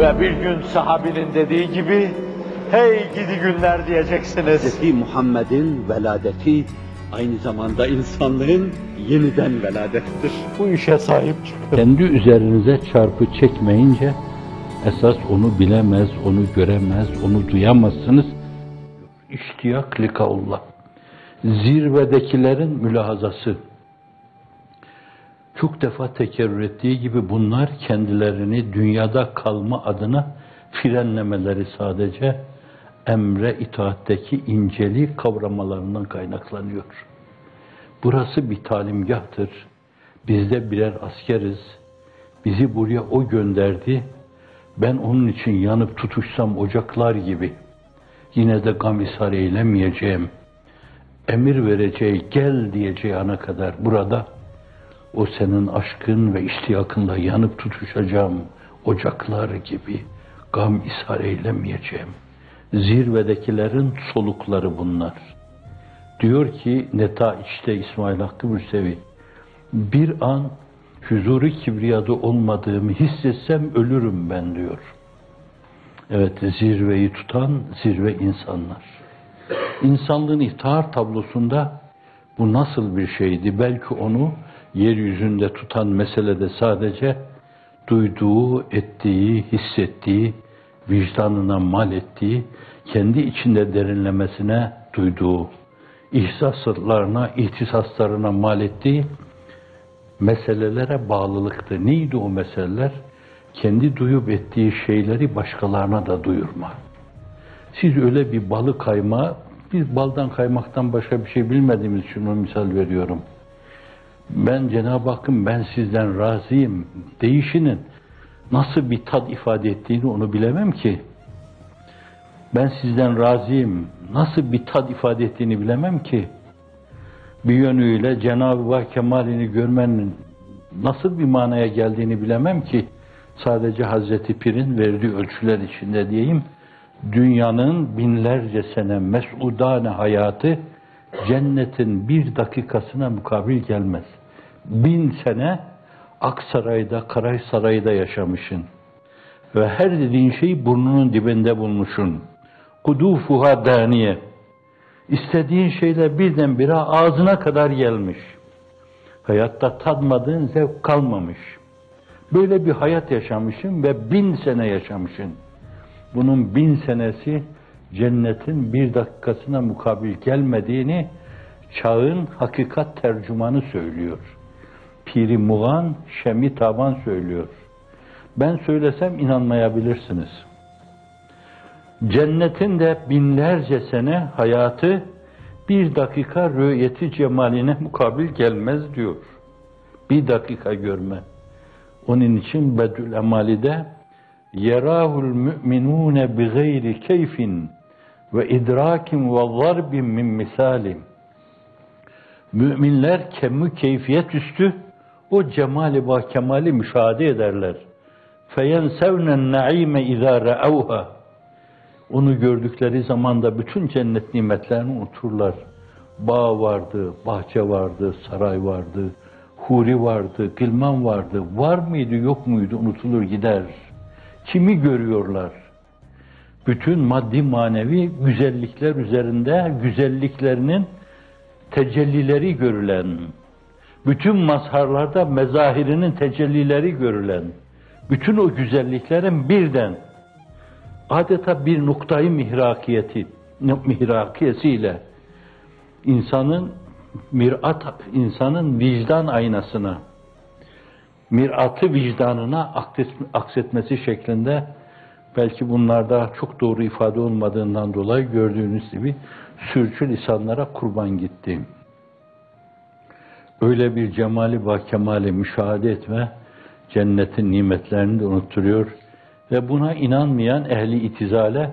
Ve bir gün sahabinin dediği gibi, hey gidi günler diyeceksiniz. Hz. Muhammed'in veladeti aynı zamanda insanlığın yeniden veladettir. Bu işe sahip çıkın. Kendi üzerinize çarpı çekmeyince esas onu bilemez, onu göremez, onu duyamazsınız. İştiyak likaullah. Zirvedekilerin mülahazası. Çok defa tekerrür ettiği gibi bunlar kendilerini dünyada kalma adına frenlemeleri sadece emre itaatteki inceliği kavramalarından kaynaklanıyor. Burası bir talimgahtır. Biz de birer askeriz. Bizi buraya o gönderdi. Ben onun için yanıp tutuşsam ocaklar gibi. Yine de gam ishar eylemeyeceğim. Emir vereceği, gel diyeceği ana kadar burada o senin aşkın ve iştiyakınla yanıp tutuşacağım ocaklar gibi gam ishar eylemeyeceğim. Zirvedekilerin solukları bunlar. Diyor ki Neta işte İsmail Hakkı Mürsevi, bir an huzuru kibriyada olmadığımı hissetsem ölürüm ben diyor. Evet zirveyi tutan zirve insanlar. İnsanlığın ihtihar tablosunda bu nasıl bir şeydi? Belki onu yeryüzünde tutan meselede sadece duyduğu, ettiği, hissettiği, vicdanına mal ettiği, kendi içinde derinlemesine duyduğu, ihsaslarına, ihtisaslarına mal ettiği meselelere bağlılıktı. Neydi o meseleler? Kendi duyup ettiği şeyleri başkalarına da duyurma. Siz öyle bir balı kayma, biz baldan kaymaktan başka bir şey bilmediğimiz için misal veriyorum. Ben Cenab-ı Hakk'ın ben sizden razıyım değişinin nasıl bir tad ifade ettiğini onu bilemem ki. Ben sizden razıyım nasıl bir tad ifade ettiğini bilemem ki. Bir yönüyle Cenab-ı Hak kemalini görmenin nasıl bir manaya geldiğini bilemem ki. Sadece Hazreti Pir'in verdiği ölçüler içinde diyeyim. Dünyanın binlerce sene mesudane hayatı cennetin bir dakikasına mukabil gelmez. Bin sene Aksaray'da, Karaysaray'da yaşamışın. Ve her dediğin şeyi burnunun dibinde bulmuşsun. Kudufuha daniye. İstediğin şeyler birdenbire ağzına kadar gelmiş. Hayatta tadmadığın zevk kalmamış. Böyle bir hayat yaşamışsın ve bin sene yaşamışsın. Bunun bin senesi cennetin bir dakikasına mukabil gelmediğini çağın hakikat tercümanı söylüyor. Piri Muğan, Şemi Taban söylüyor. Ben söylesem inanmayabilirsiniz. Cennetin de binlerce sene hayatı bir dakika rüyeti cemaline mukabil gelmez diyor. Bir dakika görme. Onun için Bedül Emali'de yerahul müminune bi gayri keyfin ve idrakin ve zarbin misalim. Müminler kemü keyfiyet üstü o cemali ve kemali müşahede ederler. Feyensevnen naime izâ re'avha. Onu gördükleri zaman da bütün cennet nimetlerini unuturlar. Bağ vardı, bahçe vardı, saray vardı, huri vardı, gılman vardı. Var mıydı, yok muydu unutulur gider. Kimi görüyorlar? Bütün maddi manevi güzellikler üzerinde güzelliklerinin tecellileri görülen, bütün mazharlarda mezahirinin tecellileri görülen, bütün o güzelliklerin birden adeta bir noktayı mihrakiyeti, mihrakiyesiyle insanın mirat, insanın vicdan aynasına, miratı vicdanına aksetmesi şeklinde belki bunlarda çok doğru ifade olmadığından dolayı gördüğünüz gibi sürçü lisanlara kurban gitti. Öyle bir cemali ve kemali müşahede etme, cennetin nimetlerini de unutturuyor ve buna inanmayan ehli itizale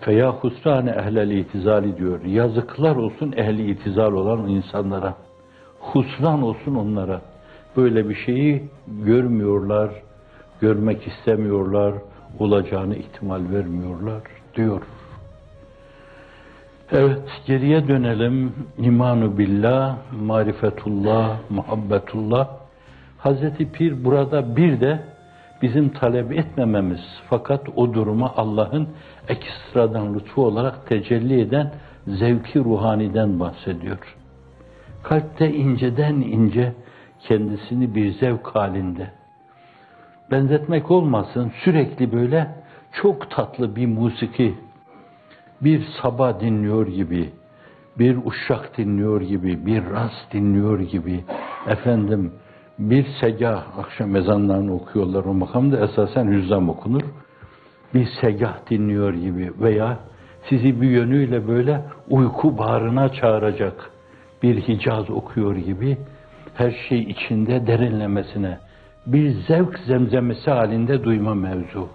feya husrane ehlel itizali diyor. Yazıklar olsun ehli itizal olan insanlara. Husran olsun onlara. Böyle bir şeyi görmüyorlar, görmek istemiyorlar, olacağını ihtimal vermiyorlar diyor. Evet, geriye dönelim. İmanu billah, marifetullah, muhabbetullah. Hazreti Pir burada bir de bizim talep etmememiz fakat o duruma Allah'ın ekstradan lütfu olarak tecelli eden zevki ruhaniden bahsediyor. Kalpte inceden ince kendisini bir zevk halinde. Benzetmek olmasın sürekli böyle çok tatlı bir musiki, bir sabah dinliyor gibi, bir uşak dinliyor gibi, bir ras dinliyor gibi, efendim bir segah, akşam ezanlarını okuyorlar o makamda esasen hüzzam okunur. Bir segah dinliyor gibi veya sizi bir yönüyle böyle uyku bağrına çağıracak bir hicaz okuyor gibi her şey içinde derinlemesine bir zevk zemzemesi halinde duyma mevzu.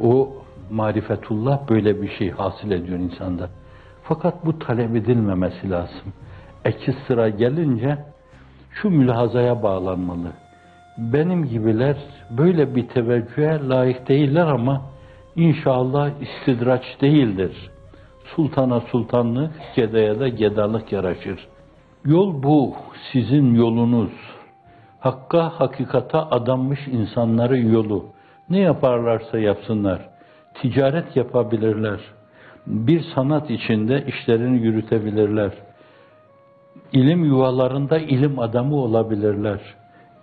O marifetullah böyle bir şey hasıl ediyor insanda. Fakat bu talep edilmemesi lazım. Eki sıra gelince şu mülahazaya bağlanmalı. Benim gibiler böyle bir teveccühe layık değiller ama inşallah istidraç değildir. Sultana sultanlık, gedaya da gedalık yaraşır. Yol bu, sizin yolunuz. Hakka, hakikata adanmış insanların yolu. Ne yaparlarsa yapsınlar. Ticaret yapabilirler. Bir sanat içinde işlerini yürütebilirler. İlim yuvalarında ilim adamı olabilirler.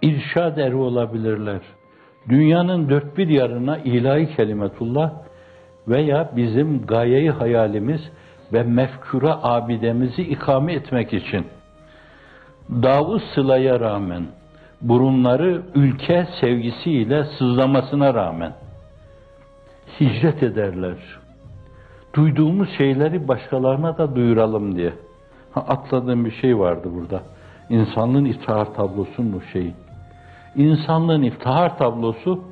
İrşad eri olabilirler. Dünyanın dört bir yarına ilahi kelimetullah veya bizim gayeyi hayalimiz ve mefkura abidemizi ikame etmek için Davud Sıla'ya rağmen burunları ülke sevgisiyle sızlamasına rağmen hicret ederler. Duyduğumuz şeyleri başkalarına da duyuralım diye. Ha, atladığım bir şey vardı burada. İnsanlığın iftihar tablosunun o şeyi. İnsanlığın iftihar tablosu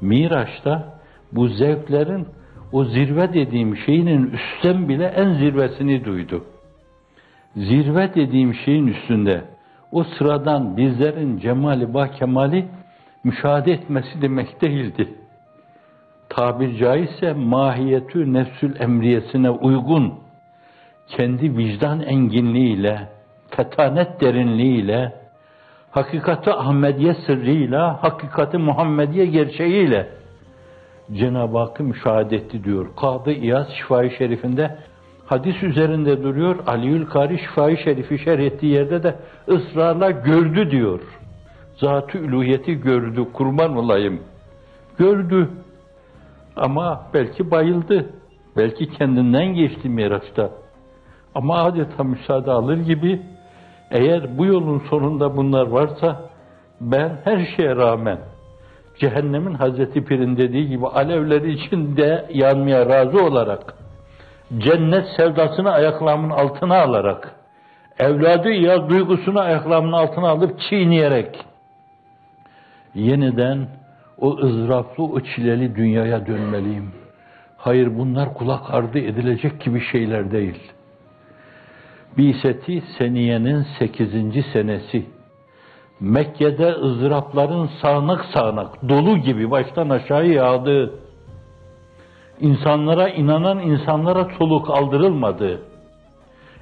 Miraç'ta bu zevklerin o zirve dediğim şeyinin üstten bile en zirvesini duydu. Zirve dediğim şeyin üstünde o sıradan bizlerin cemali bah kemali müşahede etmesi demek değildi. Tabir caizse mahiyetü nefsül emriyesine uygun kendi vicdan enginliğiyle, fetanet derinliğiyle, hakikati Ahmediye sırrıyla, hakikati Muhammediye gerçeğiyle Cenab-ı Hakk'ı müşahede etti diyor. Kadı İyaz Şifai Şerif'inde hadis üzerinde duruyor. Aliül Kari Şifai Şerif'i şerh ettiği yerde de ısrarla gördü diyor. Zat-ı üluhiyeti gördü, kurban olayım. Gördü. Ama belki bayıldı. Belki kendinden geçti Miraç'ta. Ama adeta müsaade alır gibi eğer bu yolun sonunda bunlar varsa ben her şeye rağmen cehennemin Hazreti Pir'in dediği gibi alevleri içinde yanmaya razı olarak cennet sevdasını ayaklarımın altına alarak evladı ya duygusunu ayaklarımın altına alıp çiğneyerek yeniden o ızdıraplı, o çileli dünyaya dönmeliyim. Hayır bunlar kulak ardı edilecek gibi şeyler değil. Biseti Seniye'nin 8. senesi. Mekke'de ızdırapların sağanak sağanak, dolu gibi baştan aşağı yağdığı, insanlara inanan insanlara soluk aldırılmadığı,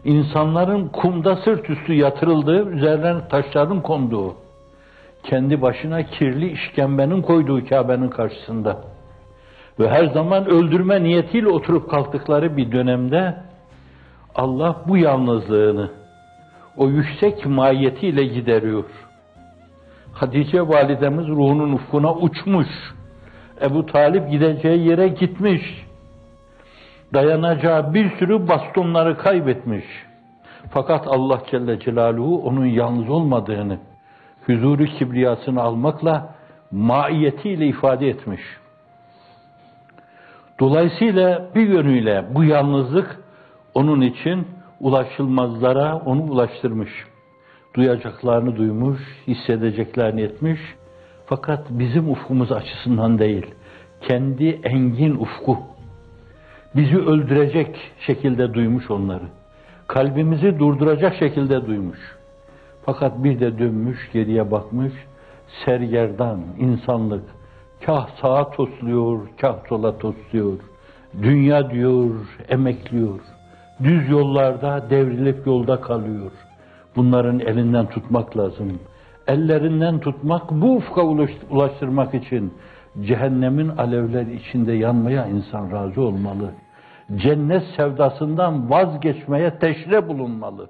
insanların kumda sırt üstü yatırıldığı, üzerlerine taşların konduğu, kendi başına kirli işkembenin koyduğu Kabe'nin karşısında ve her zaman öldürme niyetiyle oturup kalktıkları bir dönemde Allah bu yalnızlığını o yüksek mahiyetiyle gideriyor. Hatice validemiz ruhunun ufkuna uçmuş. Ebu Talip gideceği yere gitmiş. Dayanacağı bir sürü bastonları kaybetmiş. Fakat Allah Celle Celaluhu onun yalnız olmadığını, huzuru kibriyasını almakla maiyetiyle ifade etmiş. Dolayısıyla bir yönüyle bu yalnızlık onun için ulaşılmazlara onu ulaştırmış. Duyacaklarını duymuş, hissedeceklerini etmiş. Fakat bizim ufkumuz açısından değil. Kendi engin ufku. Bizi öldürecek şekilde duymuş onları. Kalbimizi durduracak şekilde duymuş. Fakat bir de dönmüş, geriye bakmış. Sergerdan, insanlık. Kah sağa tosluyor, kah sola tosluyor. Dünya diyor, emekliyor düz yollarda devrilip yolda kalıyor. Bunların elinden tutmak lazım. ellerinden tutmak, bu ufka ulaş- ulaştırmak için cehennemin alevleri içinde yanmaya insan razı olmalı. Cennet sevdasından vazgeçmeye teşre bulunmalı.